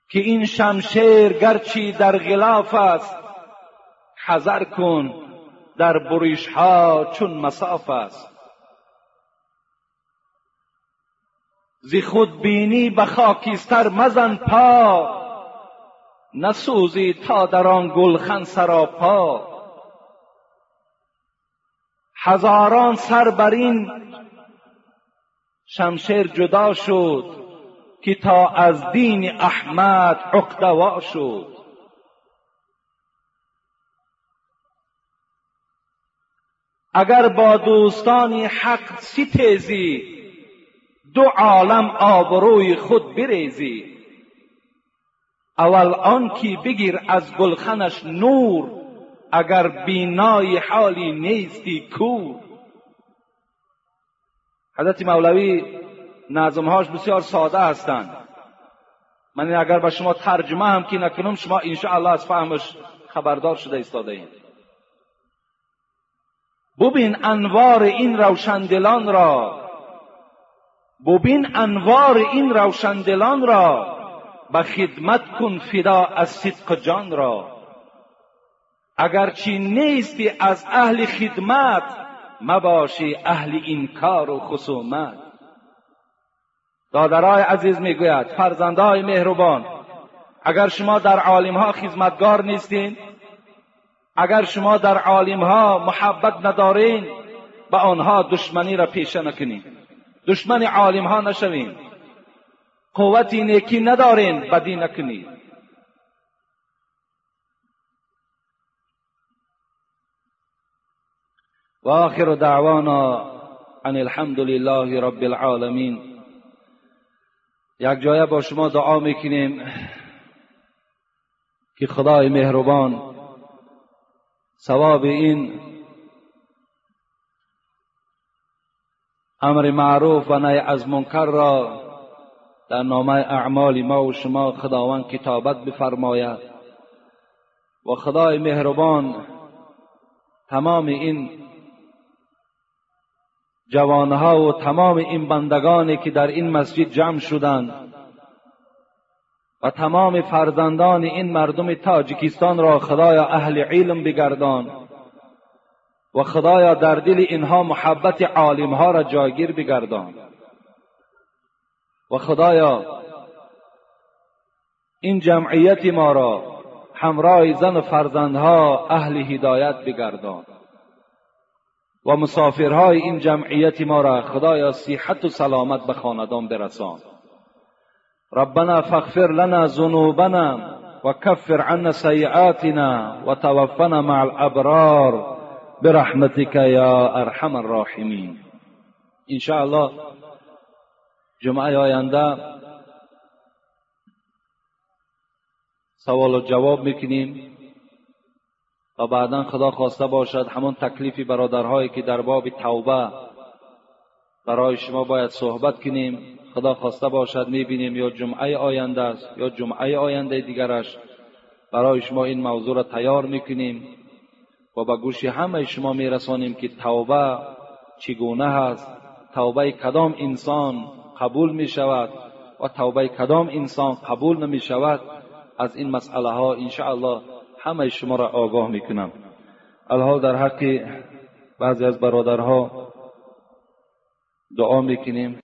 که این شمشیر گرچی در غلاف است حذر کن در بریش ها چون مساف است. زی خود بینی به خاکیستر مزن پا نسوزی تا در آن گلخن سراپا هزاران سر بر این شمشیر جدا شد که تا از دین احمد عقدوا شد. اگر با دوستانی حق ستیزی دو عالم آبروی خود بریزی. اول آن کی بگیر از گلخنش نور اگر بینای حالی نیستی کور. حضرت مولوی نظمهاش بسیار ساده هستند. من اگر به شما ترجمه هم که نکنم شما انشاءالله از فهمش خبردار شده ایستاده اید. ببین انوار این روشندلان را. ببین انوار این روشندلان را. به خدمت کن فدا از صدق جان را. اگرچه نیستی از اهل خدمت مباشی اهل انکار و خصومت. دادرای عزیز می‌گوید فرزندهای مهربان اگر شما در عالمها خدمتگار نیستین اگر شما در عالمها محبت ندارین به آنها دشمنی را پیشه نکنین. دشمن عالمها نشوین. قوتی نیکی ندارین بدی نکنید و آخر دعوانا ان الحمد لله رب العالمین. یک جایه با شما دعا می‌کنیم که خدای مهربان ثواب این امر معروف و نهی از منکر را در نامه اعمال ما و شما خداوند کتابت بفرماید. و خدای مهربان تمام این جوانها و تمام این بندگانی که در این مسجد جمع شدند و تمام فرزندان این مردم تاجیکستان را خدایا اهل علم بگردان و خدایا در دل اینها محبت عالمها را جاگیر بگردان و خدایا این جمعیت ما را همراه زن و فرزندها اهل هدایت بگردان. و مسافرهای این جمعیت ما را خدایا صحت و سلامت به خاندان برسان. ربنا فاغفر لنا ذنوبنا وكفر عنا سيئاتنا وتوفنا مع الابرار برحمتك يا ارحم شاء الله جمعه آینده سوال و جواب می‌کنیم. و بعدا خدا خواسته باشد همون تکلیفی برادرهایی که در باب توبه برای شما باید صحبت کنیم. خدا خواسته باشد می‌بینیم یا جمعه آینده است یا جمعه آینده دیگرش. برای شما این موضوع را تیار می‌کنیم و به گوش همه شما میرسانیم که توبه چگونه هست توبه کدام انسان قبول می شود و توبه کدام انسان قبول نمی شود از این مسئله ها انشاءالله همه شما را آگاه می‌کنم. الحال در حق بعضی از برادرها دعا می‌کنیم.